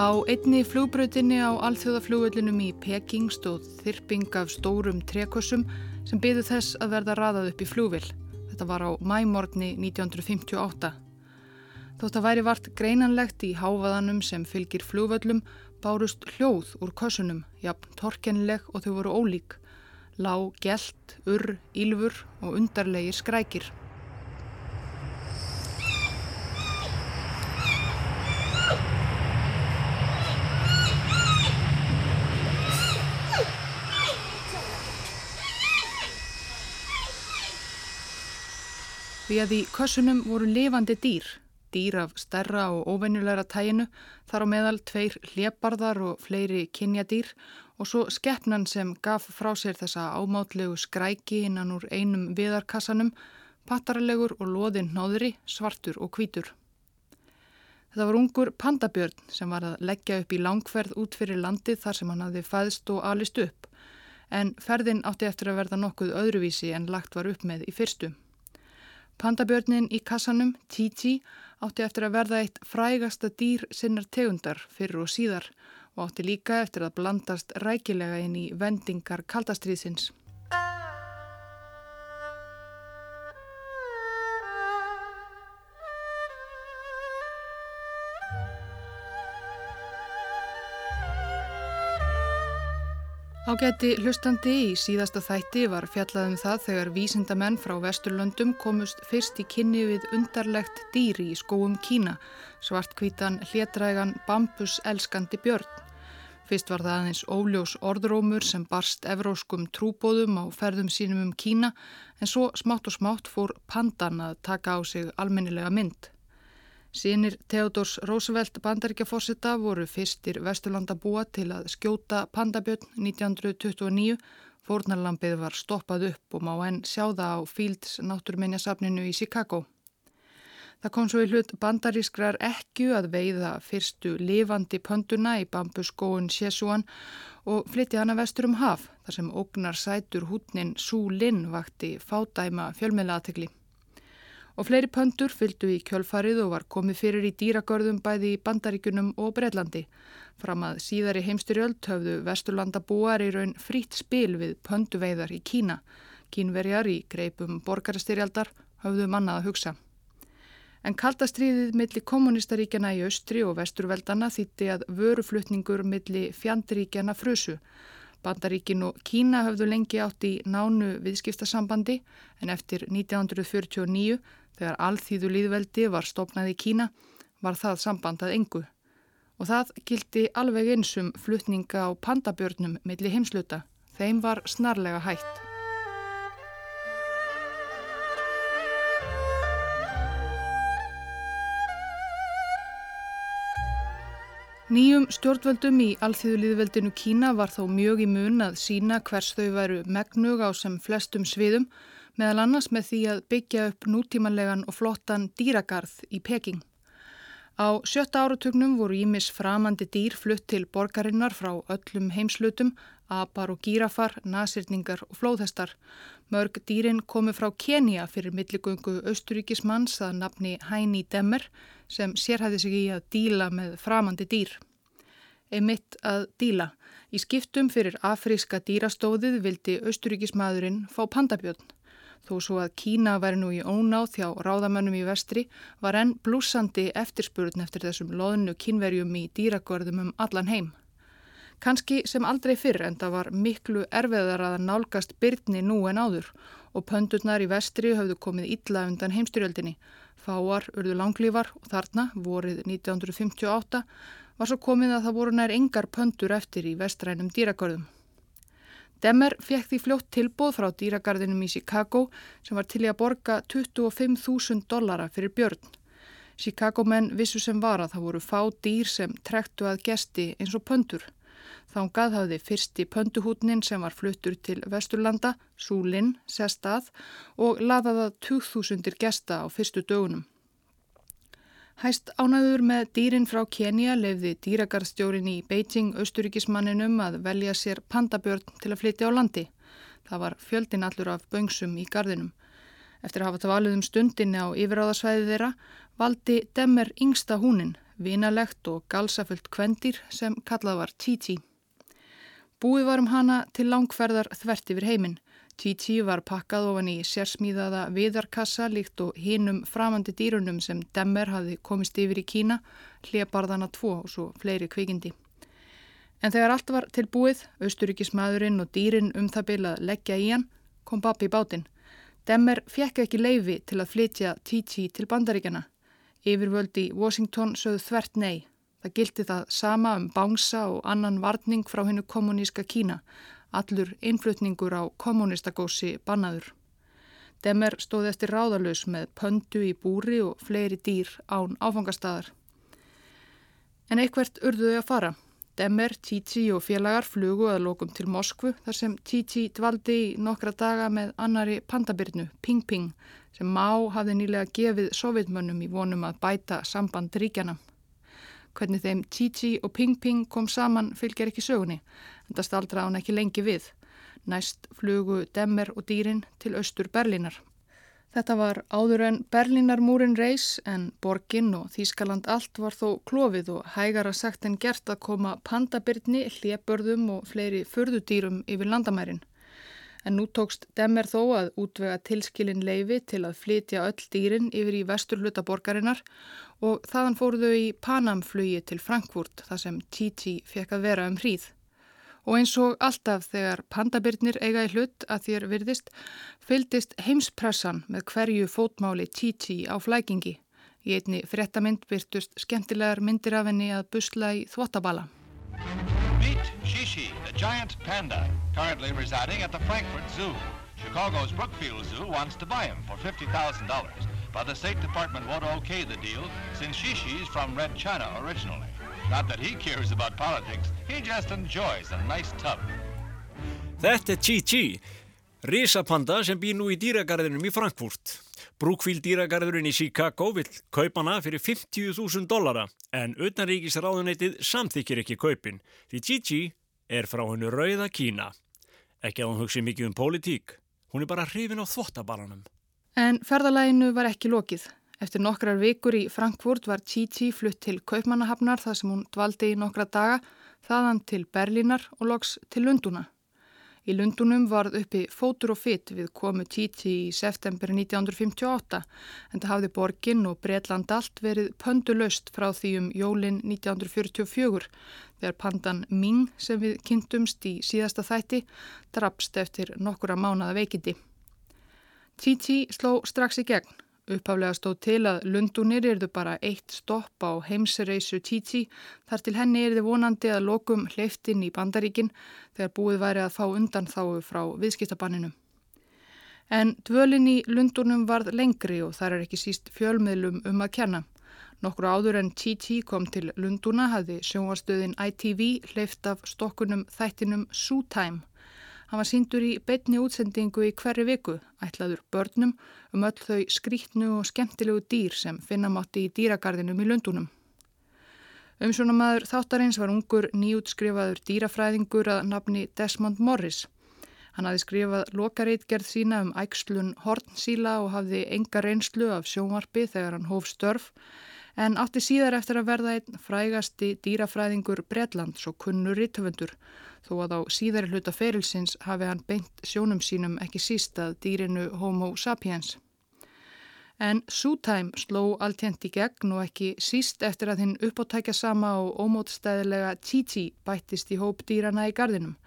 Á einni flugbröðinni á alþjóðaflugullinum í Peking stóð þyrping af stórum trekossum sem byðu þess að verða raðað upp í flugvill. Þetta var á mæmorgni 1958. Þótt að væri vart greinanlegt í háfaðanum sem fylgir flugvöllum bárust hljóð úr kössunum, jafn torkennileg og þau voru ólík. Lá gælt, urr, ílfur og undarlegir skrækir. Því að í kössunum voru lifandi dýr, dýr af stærra og óvenjulegra tæginu, þar á meðal tveir hleparðar og fleiri kynjadýr og svo skeppnan sem gaf frá sér þessa ámátlegu skræki innan úr einum viðarkassanum, pattaralegur og loðinn náðri, svartur og hvítur. Þetta var ungur pandabjörn sem var að leggja upp í langferð út fyrir landið þar sem hann hafði fæðst og alist upp, en ferðin átti eftir að verða nokkuð öðruvísi en lagt var upp með í fyrstu. Pandabjörnin í kassanum, Titi, átti eftir að verða eitt frægasta dýr sinnar tegundar fyrir og síðar og átti líka eftir að blandast rækilega inn í vendingar kaldastriðsins. Ágæti hlustandi í síðasta þætti var fjallaðum það þegar vísindamenn frá Vesturlöndum komust fyrst í kynni við undarlegt dýri í skóum Kína, svartkvítan hlétrægan bambuselskandi björn. Fyrst var það aðeins óljós orðrómur sem barst evróskum trúbóðum á ferðum sínum um Kína en svo smátt og smátt fór pandan að taka á sig almennilega mynd. Sýnir Theodors Roosevelt bandaríkjaforsetta voru fyrstir Vesturlanda búa til að skjóta pandabjörn 1929. Fórnarlampið var stoppað upp og má enn sjá það á Fields náttúrminjasafninu í Chicago. Það kom svo í hlut bandarískrar ekku að veiða fyrstu lifandi pönduna í bambuskóun Sjesúan og flytti hana vestur um haf þar sem ógnar sætur hútnin Sú Linn vakti fádæma fjölmiðlaðategli. Og fleiri pöndur fylgdu í kjölfarið og var komið fyrir í dýragörðum bæði í Bandaríkunum og Breitlandi. Fram að síðari heimstyrjöld höfðu Vesturlanda búar í raun frít spil við pönduveiðar í Kína. Kínverjar í greipum borgarastyrjaldar höfðu mannað að hugsa. En kaldastriðið milli kommunistaríkjana í austri og vesturveldana þýtti að vöruflutningur milli fjandríkjana frusu. Bandaríkin og Kína höfðu lengi átt í nánu viðskiptasambandi en eftir 1949 Þegar alþýðu líðveldi var stopnað í Kína var það sambandað engu og það gildi alveg einsum flutninga á pandabjörnum millir heimsluta. Þeim var snarlega hægt. Nýjum stjórnvöldum í alþýðuliðveldinu Kína var þó mjög í mun að sína hvers þau væru megnug á sem flestum sviðum meðal annars með því að byggja upp nútímanlegan og flottan dýragarð í Peking. Á sjötta áratögnum voru ímis framandi dýr flutt til borgarinnar frá öllum heimslutum, apar og gírafar, nasirningar og flóðhestar. Mörg dýrin komu frá Kenia fyrir milligöngu austuríkismanns að nafni Hæni Demmer sem sérhæði sig í að díla með framandi dýr. Einmitt að díla. Í skiptum fyrir afríska dýrastóðið vildi austuríkismadurinn fá pandabjörn. Þó svo að Kína væri nú í ónáð þjá ráðamönnum í vestri var enn blúsandi eftirspurðn eftir þessum loðnu kínverjum í dýragörðum um allan heim. Kanski sem aldrei fyrr en það var miklu erfiðar að nálgast byrni nú en áður og pöndurnar í vestri höfðu komið illa undan heimstyrjöldinni. Fáar, urðu langlífar og þarna, vorið 1958, var svo komið að það voru nær engar pöndur eftir í vestrænum dýragörðum. Demmer fekk því fljótt tilbóð frá dýragarðinum í Chicago sem var til í að borga 25.000 dollara fyrir björn. Chicago menn vissu sem var að það voru fá dýr sem trektu að gesti eins og pöndur. Þá gað hafði fyrsti pönduhútnin sem var fluttur til Vesturlanda, Súlinn, sestað og laðaða 2000 gesta á fyrstu dögunum. Hæst ánæður með dýrin frá Kenya lefði dýragarstjórin í Beijing austuríkismanninum að velja sér pandabjörn til að flytja á landi. Það var fjöldin allur af böngsum í gardinum. Eftir að hafa það valið um stundinni á yfiráðasvæði þeirra valdi Demmer yngsta húnin, vinalegt og galsafullt kvendir sem kallað var Titi. Búið var um hana til langferðar þvert yfir heiminn. Titi var pakkað ofan í sérsmíðaða viðarkassa líkt og hinum framandi dýrunum sem Demmer hafi komist yfir í Kína, hliðbarðana tvo og svo fleiri kvikindi. En þegar allt var tilbúið, austuríkismadurinn og dýrin um það byrjað að leggja í hann, kom Babi bátinn. Demmer fjekk ekki leifi til að flytja Titi til bandaríkjana. Yfirvöldi í Washington sögðu þvert nei. Það gildi það sama um bánsa og annan varning frá hennu kommuníska Kína. Allur innflutningur á kommunistagósi bannaður. Demmer stóði eftir ráðalus með pöndu í búri og fleiri dýr án áfangastadar. En eitthvert urðuði að fara. Demmer, Titi og félagar flugu að lokum til Moskvu þar sem Titi dvaldi í nokkra daga með annari pandabirnu, Ping Ping, sem Má hafði nýlega gefið sovjetmönnum í vonum að bæta samband ríkjana. Hvernig þeim Titi og Ping Ping kom saman fylgjar ekki sögunni, en það staldra hann ekki lengi við. Næst flugu Demmer og dýrin til austur Berlínar. Þetta var áður en Berlínarmúrin reys en borginn og Þískaland allt var þó klófið og hægara sagt en gert að koma pandabirni, hljebörðum og fleiri förðudýrum yfir landamærin. En nú tókst Demmer þó að útvega tilskilin leifi til að flytja öll dýrin yfir í vestur hluta borgarinnar og þaðan fóruðu í Panamflugi til Frankfurt þar sem Titi fekk að vera um hríð. Og eins og alltaf þegar pandabirnir eiga í hlut að þér virðist, fyldist heimspressan með hverju fótmáli Titi á flækingi. Í einni fréttamind byrtust skemmtilegar myndir af henni að busla í þvottabala. Meet Shishi, the giant panda, currently residing at the Frankfurt Zoo. Chicago's Brookfield Zoo wants to buy him for $50,000, but the State Department won't okay the deal since Shishi's from Red China originally. Not that he cares about politics, he just enjoys a nice tub. Þetta er Chi-Chi, risapanda sem býr nú í dýragarðinum í Frankfurt. Brookfield dýragarðurinn í Chicago vil kaupa hana fyrir 50.000 dollara en utanríkisráðunetið samþykir ekki kaupin því Chi-Chi er frá hennu rauða Kína. Ekki að hún hugsi mikið um pólitík, hún er bara hrifin á þvottabalanum. En ferðalæginu var ekki lokið. Eftir nokkrar vikur í Frankfurt var Titi flutt til Kaupmannahafnar þar sem hún dvaldi í nokkra daga, þaðan til Berlínar og loks til Lunduna. Í Lundunum varð uppi fótur og fytt við komu Titi í september 1958 en það hafði borgin og Breitland allt verið pöndulöst frá því um jólin 1944 þegar pandan Ming sem við kynntumst í síðasta þætti drapst eftir nokkura mánada veikindi. Titi sló strax í gegn. Upphaflega stóð til að Lundunir erðu bara eitt stopp á heimsreisu Titi þar til henni erði vonandi að lokum hleyftinn í bandaríkin þegar búið væri að fá undan þáu frá viðskiptabanninu. En dvölin í Lundunum varð lengri og þar er ekki síst fjölmiðlum um að kenna. Nokkru áður en Titi kom til Lunduna hafði sjónvarstöðin ITV hleyft af stokkunum þættinum Zootime Hann var síndur í beitni útsendingu í hverju viku, ætlaður börnum um öll þau skrítnu og skemmtilegu dýr sem finna mátti í dýragarðinum í Lundunum. Um svona maður þáttarins var ungur nýjútskrifaður dýrafræðingur að nafni Desmond Morris. Hann hafi skrifað lokareitgerð sína um ægslun hornsíla og hafði enga reynslu af sjónvarpi þegar hann hóf störf en átti síðar eftir að verða einn frægasti dýrafræðingur Bredlands og kunnur rittöfundur þó að á síðari hluta ferilsins hafi hann beint sjónum sínum ekki sístað dýrinu Homo sapiens. En Sútæm sló alltjent í gegn og ekki síst eftir að hinn uppáttækja sama og ómótstæðilega Titi bættist í hóp dýrana í gardinum.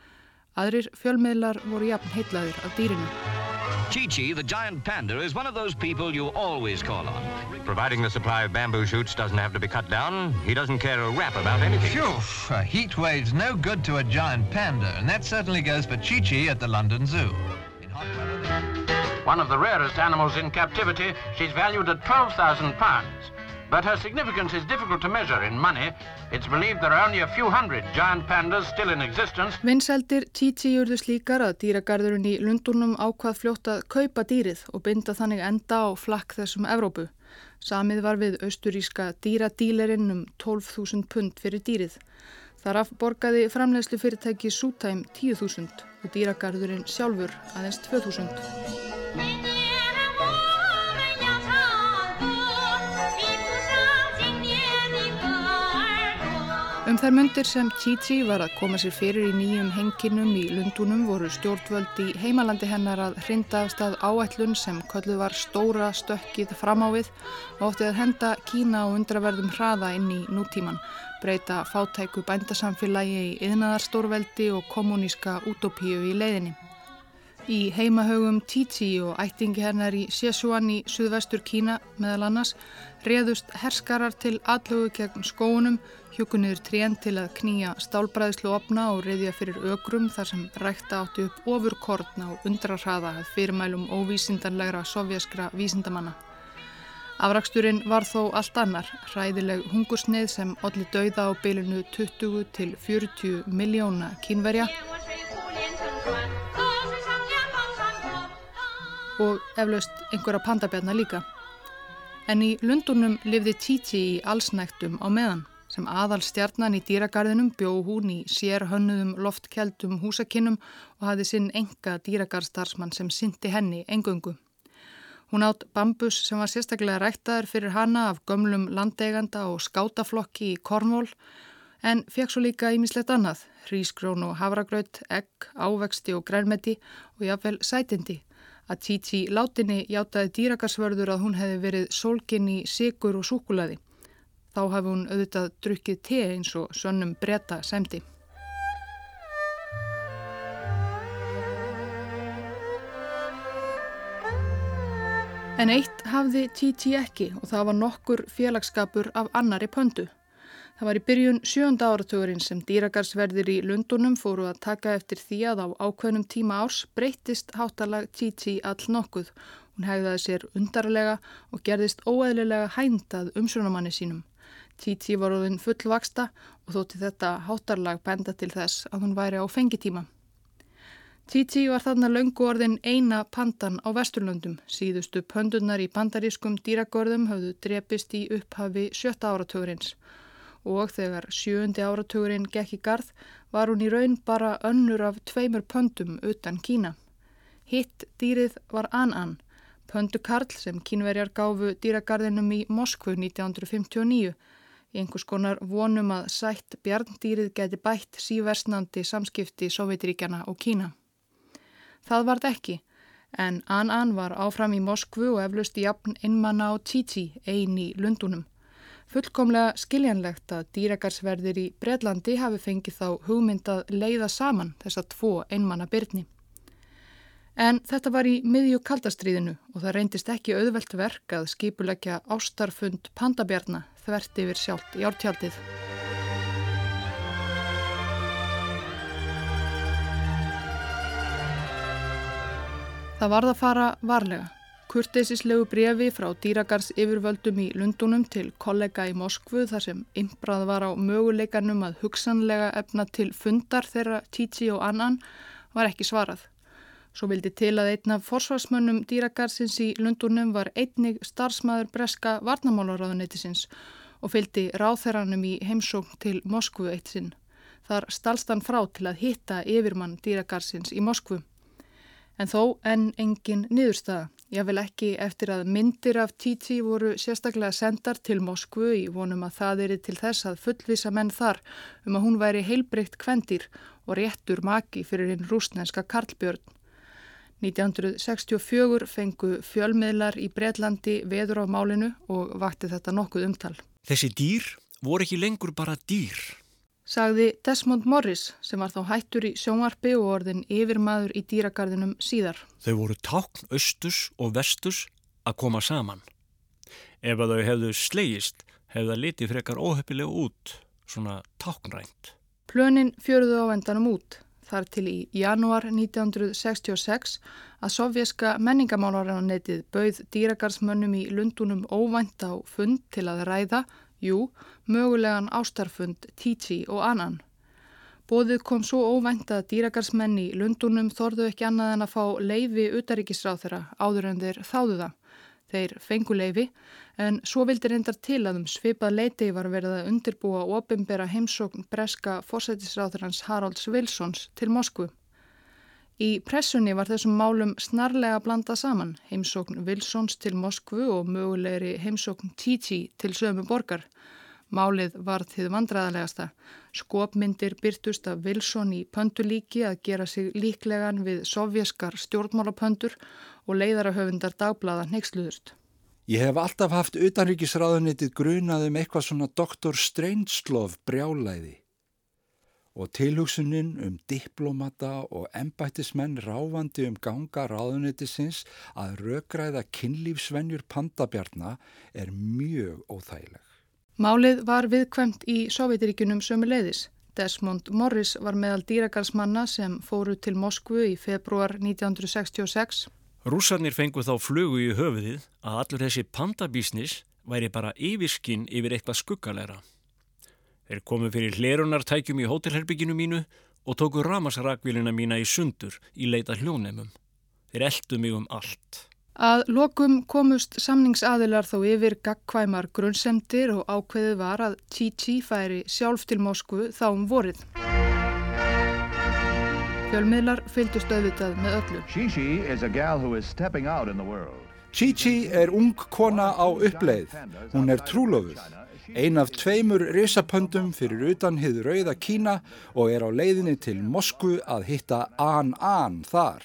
Aðrir fjölmiðlar voru jafn heitlaður af dýrinu. Chi-Chi, the giant panda, is one of those people you always call on. Providing the supply of bamboo shoots doesn't have to be cut down, he doesn't care a rap about anything. Phew, a heat wave's no good to a giant panda, and that certainly goes for Chi-Chi at the London Zoo. One of the rarest animals in captivity, she's valued at 12,000 pounds. But her significance is difficult to measure in money. It's believed there are only a few hundred giant pandas still in existence. Vinseldir Titi urðu slíkar að dýragarðurinn í Lundunum ákvað fljótt að kaupa dýrið og binda þannig enda á flakk þessum Evrópu. Samið var við austuríska dýradílerinn um 12.000 pund fyrir dýrið. Þaraf borgaði framlegslu fyrirtæki Sútæm 10.000 og dýragarðurinn sjálfur aðeins 2.000. þær myndir sem Titi var að koma sér fyrir í nýjum henginum í Lundunum voru stjórnvöld í heimalandi hennar að hrinda af stað áætlun sem kölluð var stóra stökkið framávið og óttið að henda Kína og undraverðum hraða inn í nútíman, breyta fátæku bændasamfélagi í yðnaðarstórveldi og kommuníska utopíu í leiðinni. Í heimahögum Titi og ættingi hennar í Sichuan í suðvestur Kína meðal annars reðust herskarar til allugu gegn skóunum Hjókunniður trén til að knýja stálbræðslu opna og reyðja fyrir ögrum þar sem rækta átti upp ofurkortn á undrarraða að fyrirmælum óvísindanlegra sovjaskra vísindamanna. Afraksturinn var þó allt annar, hræðileg hungursneið sem allir dauða á bylunu 20 til 40 miljóna kínverja og eflaust einhverja pandabjarna líka. En í Lundunum lifði Titi í allsnæktum á meðan. Sem aðal stjarnan í dýragarðinum bjó hún í sér hönnuðum loftkjaldum húsakinnum og hafði sinn enga dýragarðstarfsmann sem syndi henni engöngu. Hún átt bambus sem var sérstaklega ræktaður fyrir hana af gömlum landeiganda og skátaflokki í Kornvól en fekk svo líka ímislegt annað, hrísgrón og havragraut, egg, ávexti og grænmeti og jáfnvel sætindi. Að Titi látinni játaði dýragarsvörður að hún hefði verið sólgin í sigur og súkulaði. Þá hafi hún auðvitað drukkið te eins og sönnum breyta semdi. En eitt hafði Titi ekki og það var nokkur félagskapur af annari pöndu. Það var í byrjun sjönda áratugurinn sem dýragarsverðir í Lundunum fóru að taka eftir því að á ákveðnum tíma árs breytist hátalag Titi all nokkuð. Hún hegðaði sér undarlega og gerðist óeðlilega hændað umsjónamanni sínum. Titi var orðin fullvaksta og þótti þetta hátarlag benda til þess að hún væri á fengitíma. Titi var þarna löngu orðin eina pandan á Vesturlöndum. Síðustu pöndunar í bandarískum dýragörðum höfðu drepist í upphafi sjötta áratugurins og þegar sjöundi áratugurinn gekk í garð var hún í raun bara önnur af tveimur pöndum utan Kína. Hitt dýrið var An-An, pöndukarl sem kínverjar gáfu dýragarðinum í Moskvu 1959 í einhvers konar vonum að sætt bjarndýrið geti bætt síversnandi samskipti Sovjetiríkjana og Kína. Það varð ekki, en An-An var áfram í Moskvu og eflust í jafn innmanna á Titi, ein í Lundunum. Fullkomlega skiljanlegt að dýragarsverðir í Breitlandi hafi fengið þá hugmyndað leiða saman þessa tvo einmanna byrni. En þetta var í miðjú kaldastriðinu og það reyndist ekki auðvelt verk að skipulegja ástarfund pandabjarna þvert yfir sjálft í ártjaldið. Það varð að fara varlega. Kurtesislegu brefi frá dýragars yfirvöldum í Lundunum til kollega í Moskvu þar sem ymbrað var á möguleikanum að hugsanlega efna til fundar þeirra Titi og annan var ekki svarað. Svo vildi til að einn af forsvarsmönnum dýragarsins í Lundunum var einnig starfsmæður breska varnamálaráðuneytisins og fylgdi ráþeranum í heimsókn til Moskvu eitt sinn. Þar stalst hann frá til að hitta yfirmann dýragarsins í Moskvu. En þó enn engin niðurstaða. Ég vil ekki eftir að myndir af Titi voru sérstaklega sendar til Moskvu í vonum að það eri til þess að fullvisa menn þar um að hún væri heilbreykt kvendir og réttur maki fyrir hinn rúsnenska Karlbjörn. 1964 fengu fjölmiðlar í Breitlandi veður á málinu og vakti þetta nokkuð umtal. Þessi dýr voru ekki lengur bara dýr. Sagði Desmond Morris sem var þá hættur í sjónvarpi og orðin yfirmaður í dýragarðinum síðar. Þau voru tákn östus og vestus að koma saman. Ef að þau hefðu slegist hefða litið frekar óheppilega út, svona táknrænt. Plönin fjöruðu á vendanum út þar til í janúar 1966 að sovjerska menningamálaranetið bauð dýragarsmönnum í Lundunum óvænt á fund til að ræða, jú, mögulegan ástarfund Titi og annan. Bóðið kom svo óvænt að dýragarsmenn í Lundunum þorðu ekki annað en að fá leifi utaríkisráð þeirra áður en þeir þáðu það. Þeir fengu leifi en svo vildi reyndar til að um svipað leiti var verið að undirbúa og opimbera heimsókn breska fórsættisráþurans Haralds Wilsons til Moskvu. Í pressunni var þessum málum snarlega blanda saman heimsókn Wilsons til Moskvu og mögulegri heimsókn Titi til sömu borgar. Málið var þið vandræðalegasta. Skopmyndir byrtust af Wilson í pöndulíki að gera sig líklegan við sovjaskar stjórnmálapöndur og leiðarahöfundar dagblaða neyksluðust. Ég hef alltaf haft utanríkisráðunitið grunað um eitthvað svona doktor Streinslov brjálæði og tilhugsunin um diplomata og embættismenn ráfandi um ganga ráðunitisins að rökræða kynlífsvenjur pandabjarna er mjög óþægileg. Málið var viðkvæmt í Sovjetiríkunum sömu leiðis. Desmond Morris var meðal dýragarðsmanna sem fóru til Moskvu í februar 1966. Rússarnir fengu þá flugu í höfuðið að allur þessi pandabísnis væri bara yfirskinn yfir eitthvað skuggalera. Þeir komu fyrir hlerunartækjum í hótelherbygginu mínu og tóku ramasrakvílina mína í sundur í leita hljónemum. Þeir eldu mig um allt. Að lokum komust samningsaðilar þó yfir gagkvæmar grunnsemdir og ákveðið var að Chi-Chi færi sjálf til Moskvu þá um vorið. Fjölmiðlar fylgdust auðvitað með öllu. Chi-Chi er ung kona á uppleið. Hún er trúlofuð. Ein af tveimur risapöndum fyrir utan hið rauða Kína og er á leiðinni til Moskvu að hitta An-An þar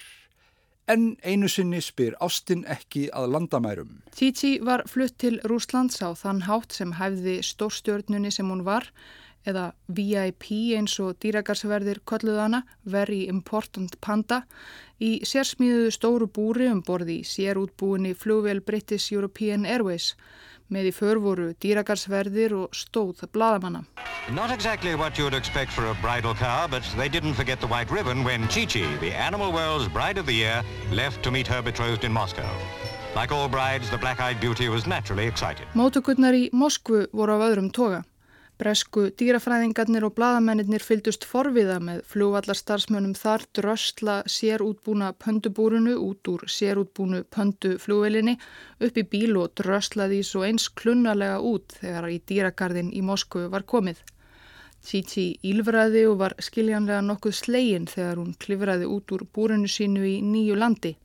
en einu sinni spyr Ástin ekki að landamærum. Titi var flutt til Rúslands á þann hátt sem hæfði stórstjörnunni sem hún var, eða VIP eins og dýragarsverðir kolluðana, Very Important Panda, í sérsmíðuðu stóru búri um borði í sérútbúinni flugvel British European Airways, Með í för voru dýragarsverðir og stóð bladamanna. Not exactly what you would expect for a bridal car, but they didn't forget the white ribbon when Chi-Chi, the animal world's bride of the year, left to meet her betrothed in Moscow. Like all brides, the black-eyed beauty was naturally excited. Mótukutnar í Moskvu voru af öðrum toga. Bresku dýrafræðingarnir og bladamennir fyldust forviða með flugvallarstarfsmönum þar dröstla sérútbúna pöndubúrunu út úr sérútbúnu pönduflugvelinni upp í bíl og dröstlaði svo eins klunnalega út þegar í dýragarðin í Moskvu var komið. Titi ílfræði og var skiljanlega nokkuð slegin þegar hún klifræði út úr búrunu sínu í nýju landi,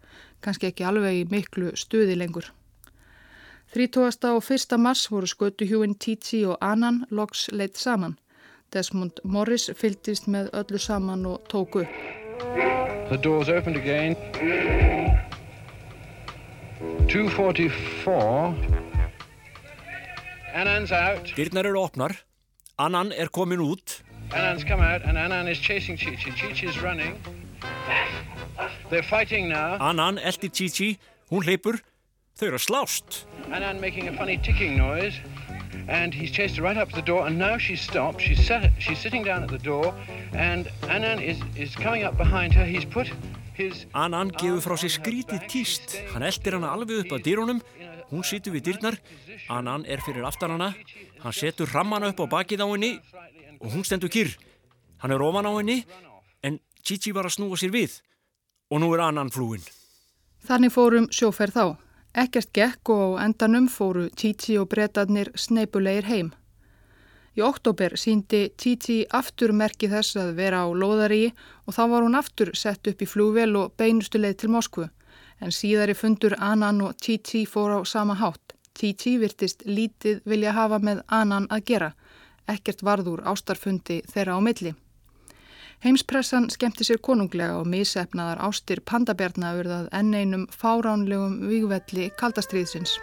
kannski ekki alveg í miklu stuði lengur. 30. og 1. mars voru skötuhjúin Titi og Annan loks leitt saman. Desmond Morris fyldist með öllu saman og tóku upp. The doors opened again. 244. Annan's out. Dyrnar eru opnar. Annan er komin út. Annan's come out and Annan is chasing Chi-Chi. Chi-Chi's running. They're fighting now. Annan eldi Chi-Chi. Hún hleypur. Þau eru að slást. Annan making a funny ticking noise and he's chased her right up to the door and now she's stopped. She's, sat, she's sitting down at the door and Annan is, is coming up behind her. He's put his... Annan gefur frá sér skrítið tíst. Hann eldir hana alveg upp að dýrunum. Hún situr við dýrnar. Annan er fyrir aftan hana. Hann setur rammana upp á bakið á henni og hún stendur kyrr. Hann er ofan á henni en Chichi var að snúa sér við og nú er Annan flúin. Þannig fórum sjóferð þá. Ekkert gekk og endanum fóru Titi og breytarnir sneipulegir heim. Í oktober síndi Titi aftur merki þess að vera á loðaríi og þá var hún aftur sett upp í flúvel og beinustu leið til Moskvu. En síðari fundur Anan og Titi fór á sama hátt. Titi virtist lítið vilja hafa með Anan að gera. Ekkert varður ástarfundi þeirra á milli. Heimspressan skemmti sér konunglega og misefnaðar ástir pandabjarna urðað enn einum fáránlegum vígvelli kaldastriðsins.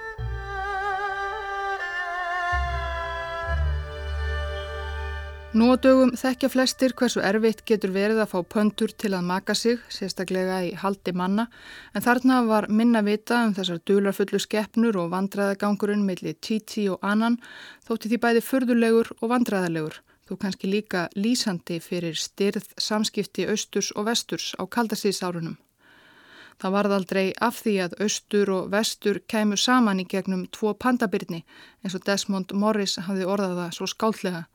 Nú á dögum þekkja flestir hversu erfitt getur verið að fá pöndur til að maka sig, sérstaklega í haldi manna, en þarna var minna vita um þessar dularfullu skeppnur og vandraðagangurinn millir Titi og Annan þótti því bæði furðulegur og vandraðalegur þú kannski líka lýsandi fyrir styrð samskipti austurs og vesturs á kaldastíðsárunum. Það varð aldrei af því að austur og vestur kæmu saman í gegnum tvo pandabirni eins og Desmond Morris hafði orðaða svo skáldlega.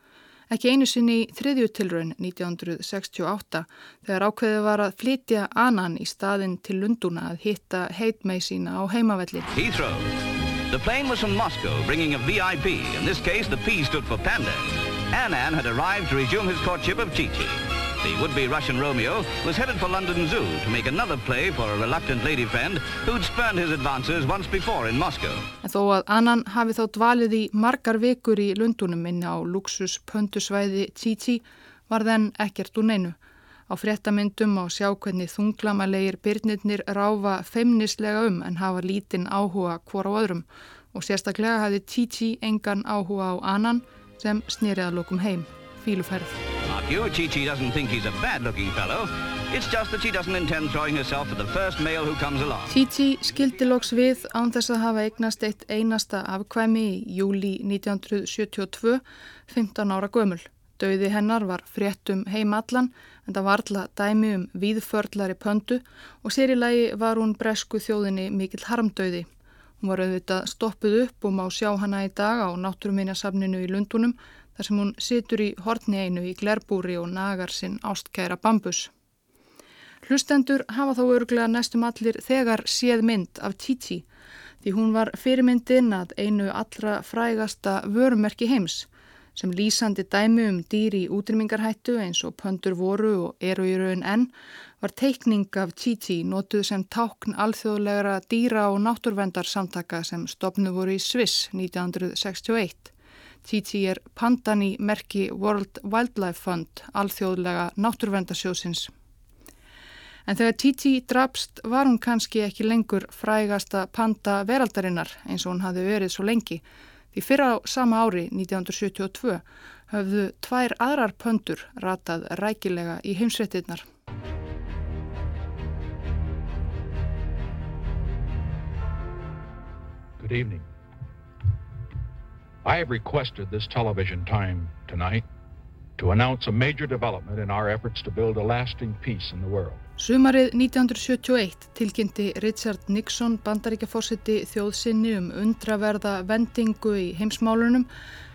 Ekki einu sinni í þriðjutilraun 1968 þegar ákveðið var að flytja annan í staðin til Lunduna að hitta heitmei sína á heimavelli. Heathrow. The plane was from Moscow bringing a VIP. In this case the P stood for Panda. Annan had arrived to resume his courtship of Chi-Chi. The would-be Russian Romeo was headed for London Zoo to make another play for a reluctant lady friend who'd spurned his advances once before in Moscow. En þó að annan hafi þá dvalið í margar vekur í Lundunum inni á luxus pöndusvæði Titi var þenn ekkert úr neinu. Á fréttamyndum á sjá hvernig þunglamalegir byrnirnir ráfa feimnislega um en hafa lítinn áhuga hvora á öðrum og sérstaklega hafi Titi engan áhuga á annan sem snýriða lókum heim, fíluferð. Mark you, Chi-Chi doesn't think he's a bad-looking fellow. It's just that she doesn't intend throwing herself at the first male who comes along. Chi-Chi skildi loks við án þess að hafa eignast eitt einasta afkvæmi í júli 1972, 15 ára gömul. Dauði hennar var fréttum heimallan en það var alla dæmi um víðförlari pöndu og sér í lagi var hún bresku þjóðinni mikill harmdauði. Hún var auðvitað stoppuð upp og má sjá hana í dag á náttúruminjasafninu í Lundunum þar sem hún situr í hortni einu í glerbúri og nagar sinn ástkæra bambus. Hlustendur hafa þó örglega næstum allir þegar séð mynd af Titi því hún var fyrirmyndin að einu allra frægasta vörumerki heims sem lýsandi dæmi um dýri útrymmingarhættu eins og pöndur voru og eru í raun enn var teikning af Titi notuð sem tákn alþjóðlegra dýra og náttúrvendarsamtaka sem stopnu voru í Sviss 1961. Titi er pandan í merki World Wildlife Fund, alþjóðlega náttúrvendarsjósins. En þegar Titi drapst var hún kannski ekki lengur frægasta panda veraldarinnar eins og hún hafi verið svo lengi. Því fyrra á sama ári, 1972, höfðu tvær aðrar pöndur ratað rækilega í heimsvettinnar. Good evening. I have requested this television time tonight to announce a major development in our efforts to build a lasting peace in the world. Sumarið 1971 tilkynnti Richard Nixon bandaríkjaforsiti þjóðsynni um undraverða vendingu í heimsmálunum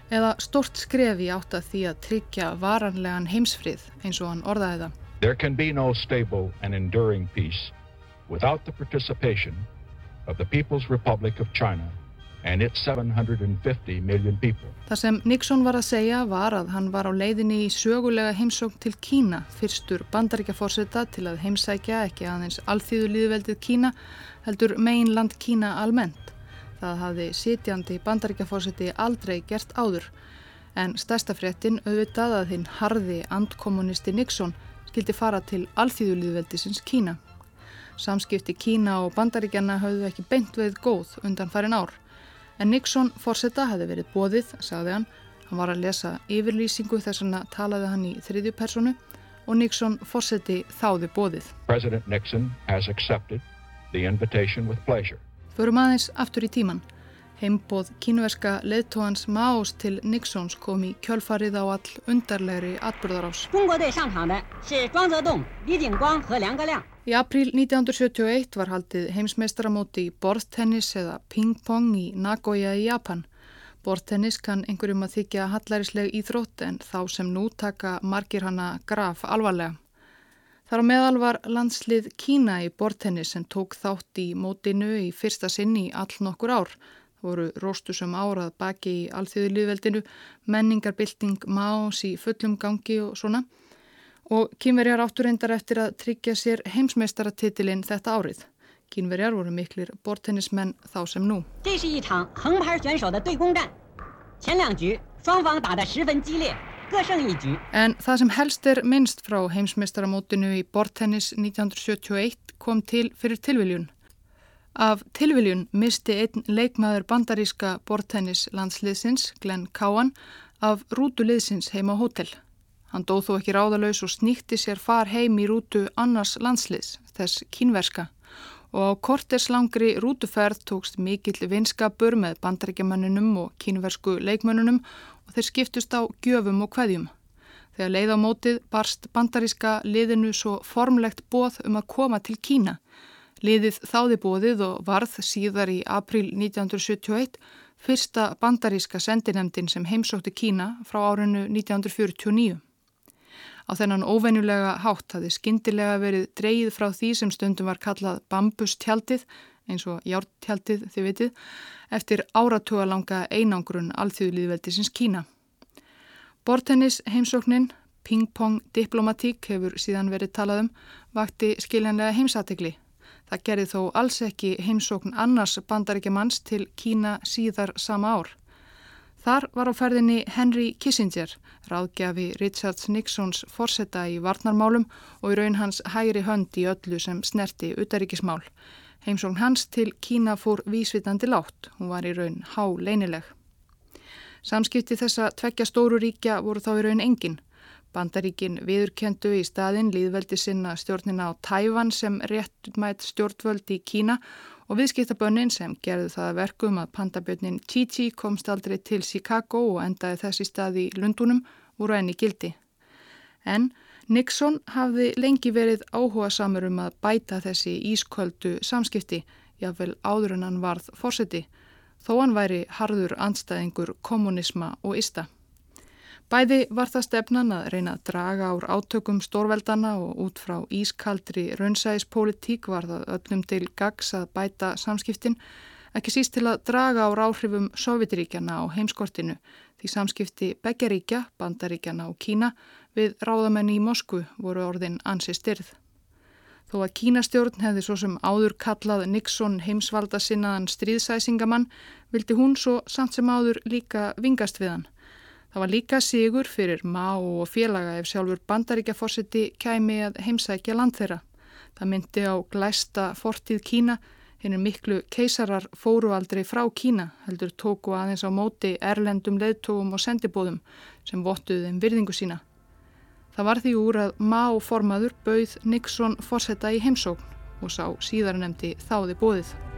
eða stort skref í átt að því að tryggja varanlegan heimsfrið eins og hann orðaði það. There can be no stable and enduring peace without the participation of the People's Republic of China and its 750 million people. Það sem Nixon var að segja var að hann var á leiðinni í sögulega heimsókn til Kína, fyrstur bandaríkjaforsetta til að heimsækja ekki aðeins alþýðu líðveldið Kína, heldur meginland Kína almennt. Það hafði sitjandi bandaríkjaforsetti aldrei gert áður, en stærsta fréttin auðvitað að hinn harði andkommunisti Nixon skildi fara til alþýðu líðveldisins Kína. Samskipti Kína og bandaríkjana hafðu ekki beint veið góð undan farin ár. En Nixon fórsetta hefði verið bóðið, sagði hann. Hann var að lesa yfirlýsingu þess að talaði hann í þriðju personu og Nixon fórseti þáði bóðið. President Nixon has accepted the invitation with pleasure. Förum aðeins aftur í tíman. Heimbóð kínverska leðtóhans Maos til Nixons kom í kjölfarið á all undarlegri atbyrðarás. Í april 1971 var haldið heimsmeistaramóti í borðtennis eða ping-pong í Nagoya í Japan. Borðtennis kann einhverjum að þykja hallærisleg íþrótt en þá sem nú taka margir hana graf alvarlega. Þar á meðal var landslið Kína í borðtennis sem tók þátt í mótinu í fyrsta sinn í all nokkur ár. Það voru róstusum árað baki í alþjóðilíðveldinu, menningarbylting, más í fullum gangi og svona og kínverjar áttur reyndar eftir að tryggja sér heimsmeistaratitilinn þetta árið. Kínverjar voru miklir bortennismenn þá sem nú. En það sem helst er minnst frá heimsmeistaramótinu í bortennis 1971 kom til fyrir tilviljun. Af tilviljun misti einn leikmaður bandaríska bortennis landsliðsins, Glenn Cowan, af rútuliðsins heima hótel. Hann dóð þó ekki ráðalauðs og sníkti sér far heim í rútu annars landsliðs, þess kínverska. Og á korterslangri rútuferð tókst mikill vinskapur með bandarækjamannunum og kínversku leikmönnunum og þeir skiptust á gjöfum og kveðjum. Þegar leið á mótið barst bandaríska liðinu svo formlegt bóð um að koma til Kína. Liðið þáði bóðið og varð síðar í april 1971 fyrsta bandaríska sendinemdin sem heimsótti Kína frá árinu 1949. Á þennan óvenjulega hátt hafði skindilega verið dreyið frá því sem stundum var kallað bambustjaldið, eins og jártjaldið þið vitið, eftir áratuga langa einangrun alþjóðliðveldisins Kína. Bortennis heimsóknin, ping-pong diplomatík hefur síðan verið talað um, vakti skiljanlega heimsatikli. Það gerði þó alls ekki heimsókn annars bandaríkjamanns til Kína síðar sama ár. Þar var á ferðinni Henry Kissinger, ráðgjafi Richards Nixons forsetta í varnarmálum og í raun hans hægri hönd í öllu sem snerti utaríkismál. Heimsókn hans til Kína fór vísvitandi látt, hún var í raun há leinileg. Samskipti þessa tvekja stóru ríkja voru þá í raun engin. Bandaríkin viðurkendu í staðin líðveldi sinna stjórnina á Tæfan sem réttmætt stjórnvöld í Kína og viðskiptabönnin sem gerðu það verkum að pandabjörnin Chi-Chi komst aldrei til Chicago og endaði þessi stað í Lundunum voru enni gildi. En Nixon hafði lengi verið áhuga samur um að bæta þessi ísköldu samskipti, jáfnvel áður en hann varð fórseti þó hann væri harður anstæðingur kommunisma og ista. Bæði var það stefnan að reyna að draga ár átökum stórveldana og út frá ískaldri raunsæðispolitík var það öllum til gags að bæta samskiptin, ekki síst til að draga ár áhrifum Sovjetiríkjana á heimskortinu því samskipti Begjaríkja, Bandaríkjana og Kína við ráðamenni í Moskvu voru orðin ansi styrð. Þó að Kínastjórn hefði svo sem áður kallað Nixon heimsvalda sinnaðan stríðsæsingamann, vildi hún svo samt sem áður líka vingast við hann. Það var líka sigur fyrir má og félaga ef sjálfur bandaríkjaforsiti kæmi að heimsækja land þeirra. Það myndi á glæsta fortíð Kína, hennir miklu keisarar fóru aldrei frá Kína, heldur tóku aðeins á móti erlendum leðtóum og sendibóðum sem vottuði þeim virðingu sína. Það var því úr að má formaður bauð Nixon forsetta í heimsókn og sá síðar nefndi þáði bóðið.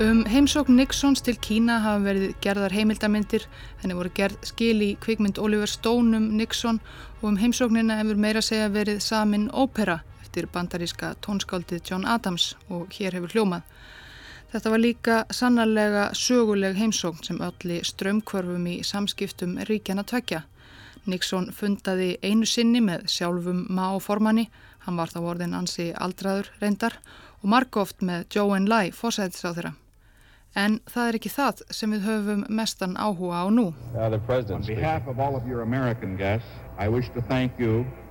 Um heimsókn Nixons til Kína hafa verið gerðar heimildamindir, henni voru gerð skil í kvikmynd Oliver Stone um Nixon og um heimsóknina hefur meira segja verið samin ópera eftir bandaríska tónskáldið John Adams og hér hefur hljómað. Þetta var líka sannarlega söguleg heimsókn sem ölli strömmkvörfum í samskiptum ríkjana tvekja. Nixon fundaði einu sinni með sjálfum má formanni, hann var þá orðin ansi aldraður reyndar og margóft með Joe and Lai fósæðis á þeirra. En það er ekki það sem við höfum mestan áhuga á nú.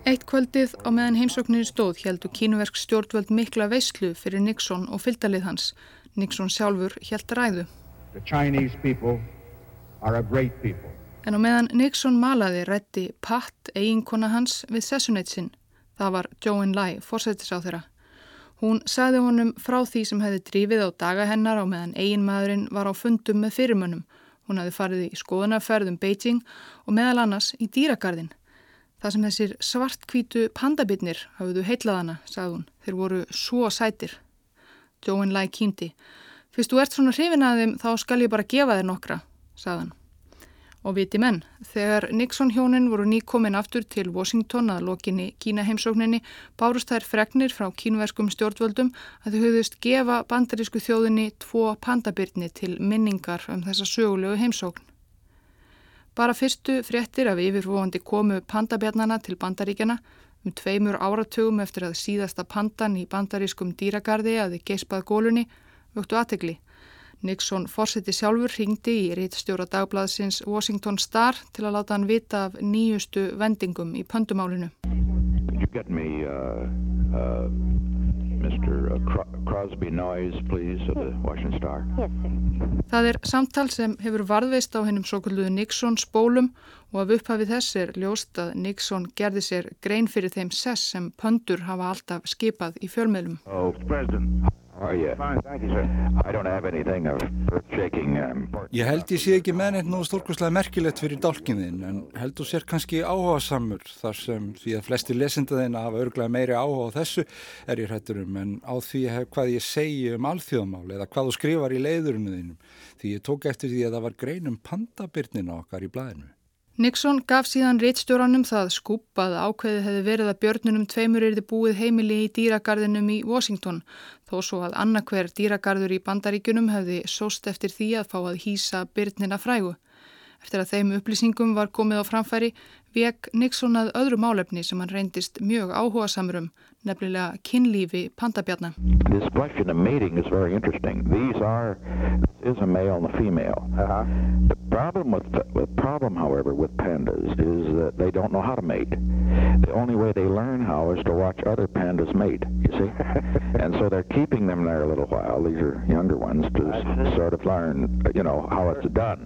Eitt kvöldið á meðan heimsóknir stóð heldur kínuversk stjórnvöld mikla veislu fyrir Nixon og fylgdalið hans Nixon sjálfur helt ræðu. En á meðan Nixon malaði rétti Pat, eiginkona hans, við sessunætt sinn. Það var Joan Lai, fórsættis á þeirra. Hún sagði honum frá því sem hefði drífið á daga hennar á meðan eiginmaðurinn var á fundum með fyrirmönnum. Hún hefði farið í skoðunarferðum Beijing og meðal annars í dýragarðin. Það sem þessir svartkvítu pandabitnir hafðu heitlaðana, sagði hún. Þeir voru svo sætir. Joan Lai kýmdi. Fyrst þú ert svona hrifin að þeim þá skal ég bara gefa þér nokkra, sagðan. Og viti menn, þegar Nixon hjónin voru nýkomin aftur til Washington að lokinni Kína heimsókninni bárust þær fregnir frá kínverskum stjórnvöldum að þau höfðust gefa bandarísku þjóðinni tvo pandabirni til minningar um þessa sögulegu heimsókn. Bara fyrstu fréttir af yfirvóandi komu pandabjarnana til bandaríkjana Um tveimur áratugum eftir að síðasta pandan í bandarískum dýragarði að þið geispað gólunni vöktu aðtegli. Nixon fórseti sjálfur ringdi í rítstjóra dagbladsins Washington Star til að láta hann vita af nýjustu vendingum í pöndumálinu. Me, uh, uh, Mr. Uh, Crosby Noise, please, of the Washington Star? Yes, sir. Það er samtal sem hefur varðveist á hennum svo kalluðu Nixon spólum og af upphafið þess er ljóst að Nixon gerði sér grein fyrir þeim sess sem pöndur hafa alltaf skipað í fjölmiðlum. Oh, oh um, ég held ég sé ekki með neitt nú stórkoslega merkilegt fyrir dálkinðin en held þú sér kannski áhuga samur þar sem því að flesti lesendaðina hafa örglega meiri áhuga á þessu er ég hrættur um en á því hvað ég segi um alþjóðmál eða hvað þú skrifar í leiðurinu þínum því ég tók eftir því að það var grein um pandabirnina okkar í blæðinu. Nixon gaf síðan réttstjóranum það skúp að ákveðið hefði verið að björnunum tveimur erði búið heimili í dýragarðinum í Washington þó svo að annarkver dýragarður í bandaríkunum hefði sóst eftir því að fá að hýsa byrnina frægu. Eftir að þeim upplýsingum var komið á framfæri vek Nixon að öðru málefni sem hann reyndist mjög áhuga samurum, nefnilega kynlífi pandabjarnar. This question of mating is very interesting. These are, this is a male and a female. Uh -huh. The problem with, the problem, however, with pandas is that they don't know how to mate. The only way they learn how is to watch other pandas mate, you see? and so they're keeping them there a little while, these are younger ones, to sort of learn, you know, how it's done.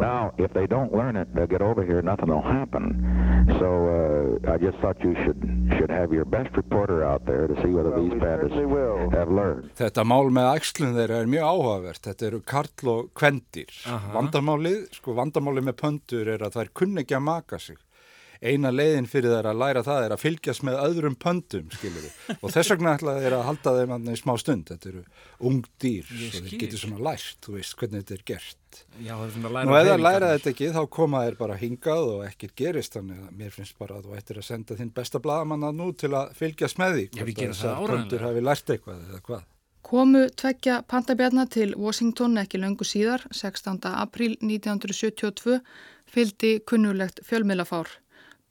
Now, if they don't learn it, they'll get over here, nothing will happen. So uh, I just thought you should, should have your best reporter out there to see whether well, these pandas have learned. Þetta mál með ægslun þeirra er mjög áhugavert. Þetta eru karl og kvendir. Vandamálið, sko vandamálið með pöndur er að það er kunni ekki að maka sig eina leiðin fyrir þær að læra það er að fylgjast með öðrum pöndum. Og þess vegna ætla þeir að halda þeim í smá stund. Þetta eru ung dýr, svo þeir getur svona lært, þú veist hvernig þetta er gert. Já, það er svona að læra. Nú eða læra þetta ekki, þá koma þeir bara hingað og ekkert gerist, þannig að mér finnst bara að þú ættir að senda þinn besta bladamanna nú til að fylgjast með því. Já, við gerum það áræðanlega. Pöndur hafi lært eitthvað eða hvað. Komu tveggja pandabjarnar til Washington ekki löngu síðar, 16. april 1972, fylgdi kunnulegt fjölmiðlafár.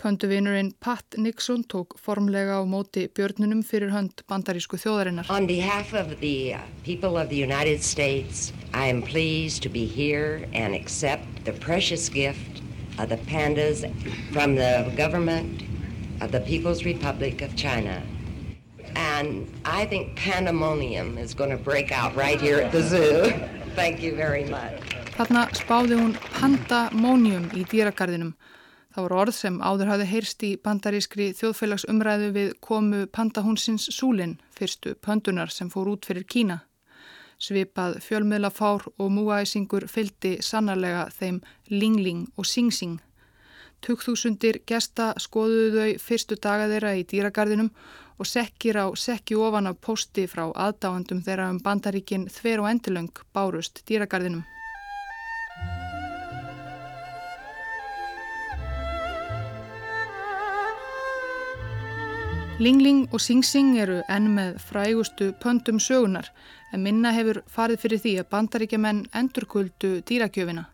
Pönduvinurinn Pat Nixon tók formlega á móti björnunum fyrir hönd bandarísku þjóðarinnar. On behalf of the uh, people of the United States, I am pleased to be here and accept the precious gift of the pandas from the government of the People's Republic of China. And I think pandemonium is going to break out right here at the zoo. Thank you very much. Þarna spáði hún pandamonium í dýragarðinum Það voru orð sem áður hafði heyrst í bandarískri þjóðfélagsumræðu við komu pandahúnsins Súlin, fyrstu pöndunar sem fór út fyrir Kína. Svipað fjölmiðlafár og múæsingur fyldi sannarlega þeim Lingling og Singsing. Tugþúsundir gesta skoðuðu þau fyrstu daga þeirra í dýragarðinum og sekkir á sekki ofan af posti frá aðdáandum þeirra um bandaríkin þver og endilöng bárust dýragarðinum. Lingling og Sing Sing eru enn með frægustu pöndum sögunar en minna hefur farið fyrir því að bandaríkjaman endurkuldu dýrakjöfina.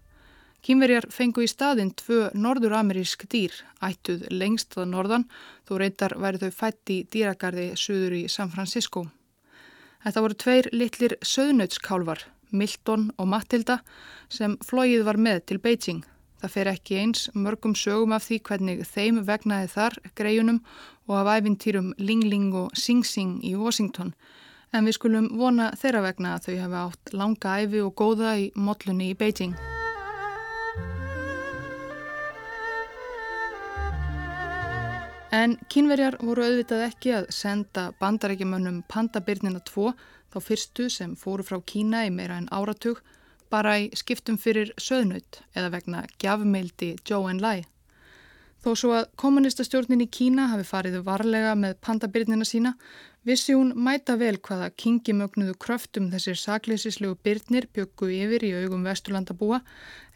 Kýmverjar fengu í staðinn tvö norður-amerísk dýr, ættuð lengst að norðan, þó reyndar væri þau fætt í dýragarði söður í San Francisco. Þetta voru tveir litlir söðnautskálvar, Milton og Matilda, sem flóið var með til Beijing. Það fer ekki eins mörgum sögum af því hvernig þeim vegnaði þar greiunum og af æfintýrum Ling Ling og Sing Sing í Washington. En við skulum vona þeirra vegna að þau hefði átt langa æfi og góða í mótlunni í Beijing. En kynverjar voru auðvitað ekki að senda bandarækjumönnum pandabirnina 2, þá fyrstu sem fóru frá Kína í meira en áratug, bara í skiptum fyrir söðnut eða vegna gjafmeildi Zhou Enlai. Þó svo að kommunistastjórnin í Kína hafi farið varlega með pandabirnina sína, vissi hún mæta vel hvaða kingimögnuðu kröftum þessir sakleysislegu byrnir byggu yfir í augum vesturlandabúa,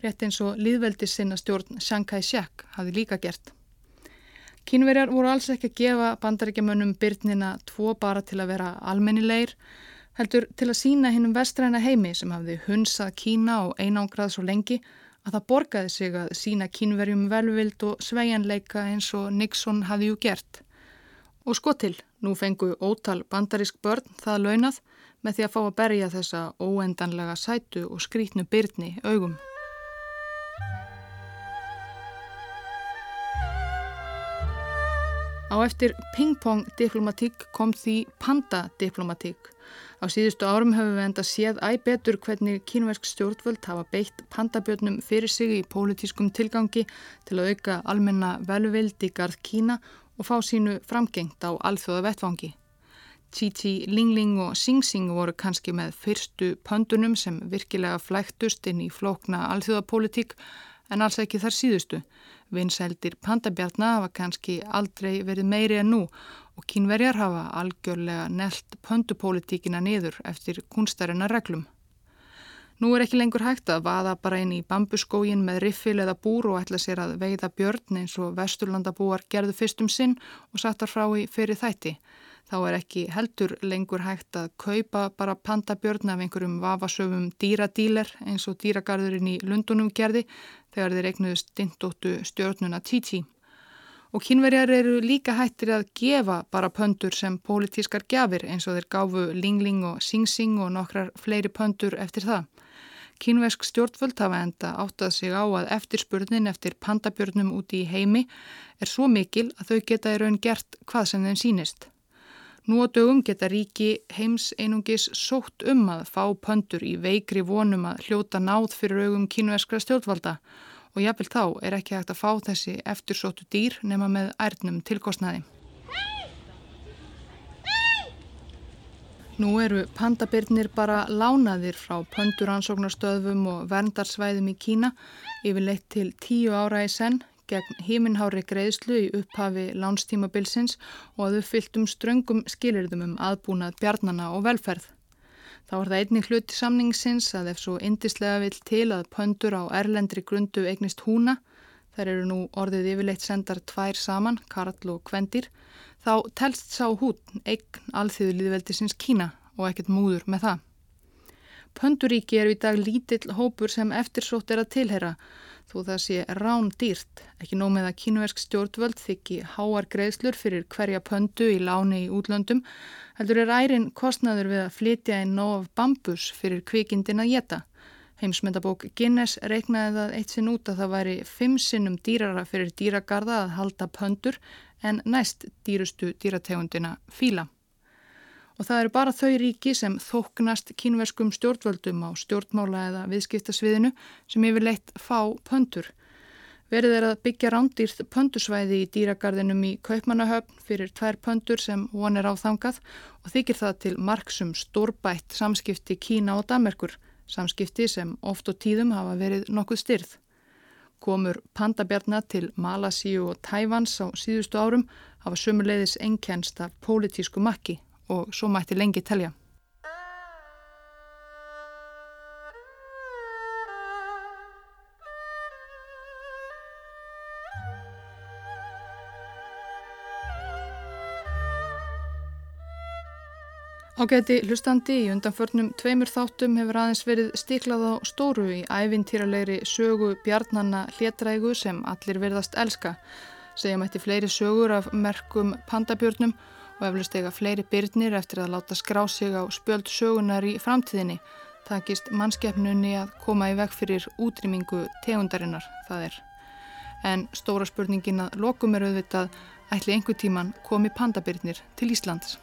rétt eins og liðveldis sinna stjórn Chiang Kai-shek hafi líka gert. Kínverjar voru alls ekki að gefa bandaríkjamönnum byrnina tvo bara til að vera almennilegir, heldur til að sína hinnum vestræna heimi sem hafði hunsað Kína og einangrað svo lengi að það borgaði sig að sína kínverjum velvild og sveianleika eins og Nixon hafði jú gert. Og sko til, nú fengu ótal bandarisk börn það launað með því að fá að berja þessa óendanlega sætu og skrítnu byrni augum. Á eftir ping-pong diplomatík kom því panda diplomatík Á síðustu árum hefur við enda séð æg betur hvernig kínversk stjórnvöld hafa beitt pandabjörnum fyrir sig í pólitískum tilgangi til að auka almenna velvild í garð Kína og fá sínu framgengt á alþjóða vettvangi. Chi-Chi, Ling-Ling og Sing-Sing voru kannski með fyrstu pöndunum sem virkilega flæktust inn í flókna alþjóðapólitík en alls ekki þar síðustu. Vinsældir pandabjarna hafa kannski aldrei verið meiri en nú og kínverjar hafa algjörlega nelt pöndupólitíkina niður eftir kunstarina reglum. Nú er ekki lengur hægt að vaða bara inn í bambuskógin með riffil eða búr og ætla sér að veiða björn eins og vesturlandabúar gerðu fyrstum sinn og sattar frá í fyrir þætti. Þá er ekki heldur lengur hægt að kaupa bara pandabjörn af einhverjum vafasöfum dýradíler eins og dýragarðurinn í Lundunum gerði þegar þeir eignuðust dindóttu stjórnuna Titi. Og kínverjar eru líka hættir að gefa bara pöndur sem pólitískar gjafir eins og þeir gáfu Ling Ling og Sing Sing og nokkrar fleiri pöndur eftir það. Kínversk stjórnvöld hafa enda áttað sig á að eftirspurnin eftir pandabjörnum úti í heimi er svo mikil að þau geta í raun gert hvað sem þeim sínist. Nú á dögum geta ríki heims einungis sótt um að fá pöndur í veikri vonum að hljóta náð fyrir augum kínverskra stjórnvalda og jáfnvel þá er ekki hægt að fá þessi eftirsóttu dýr nema með ærnum tilkostnaði. Nú eru pandabirnir bara lánaðir frá pönduransóknarstöðum og verndarsvæðum í Kína yfirleitt til tíu ára í senn gegn híminhári greiðslu í upphafi lánstímabilsins og að uppfylltum ströngum skilirðum um aðbúnað bjarnana og velferð. Þá er það einnig hluti samningsins að ef svo indislega vil til að pöndur á erlendri grundu eignist húna, þær eru nú orðið yfirleitt sendar tvær saman, Karl og Kvendir, þá telst sá hútn eign alþjóðu líðveldisins Kína og ekkert múður með það. Pönduríki eru í dag lítill hópur sem eftirsótt er að tilhera þó það sé rán dýrt, ekki nóg með að kínuversk stjórnvöld þykki háar greiðslur fyrir hverja pöndu í láni í útlöndum, heldur er ærin kostnaður við að flytja inn nóg af bambus fyrir kvikindin að geta. Heimsmyndabók Guinness reiknaði það eitt sinn út að það væri fimm sinnum dýrara fyrir dýragarða að halda pöndur en næst dýrustu dýrategundina fíla. Og það eru bara þau ríki sem þóknast kínverskum stjórnvöldum á stjórnmála eða viðskiptasviðinu sem yfirleitt fá pöndur. Verið er að byggja rándýrð pöndusvæði í dýragarðinum í Kaupmannahöfn fyrir tvær pöndur sem von er áþangað og þykir það til marksum stórbætt samskipti Kína og Damerkur, samskipti sem oft og tíðum hafa verið nokkuð styrð komur pandabjarna til Malasíu og Tævans á síðustu árum hafa sömuleiðis ennkjænst af pólitísku makki og svo mætti lengi telja. Ágæti hlustandi í undanförnum tveimur þáttum hefur aðeins verið stiklað á stóru í ævintýralegri sögu bjarnanna hlétrægu sem allir verðast elska. Segjum eftir fleiri sögur af merkum pandabjörnum og eflust eiga fleiri byrnir eftir að láta skrá sig á spjöld sögunar í framtíðinni. Takist mannskeppnunni að koma í veg fyrir útrýmingu tegundarinnar, það er. En stóra spurningin að lokum er auðvitað ætli einhver tíman komi pandabyrnir til Íslands.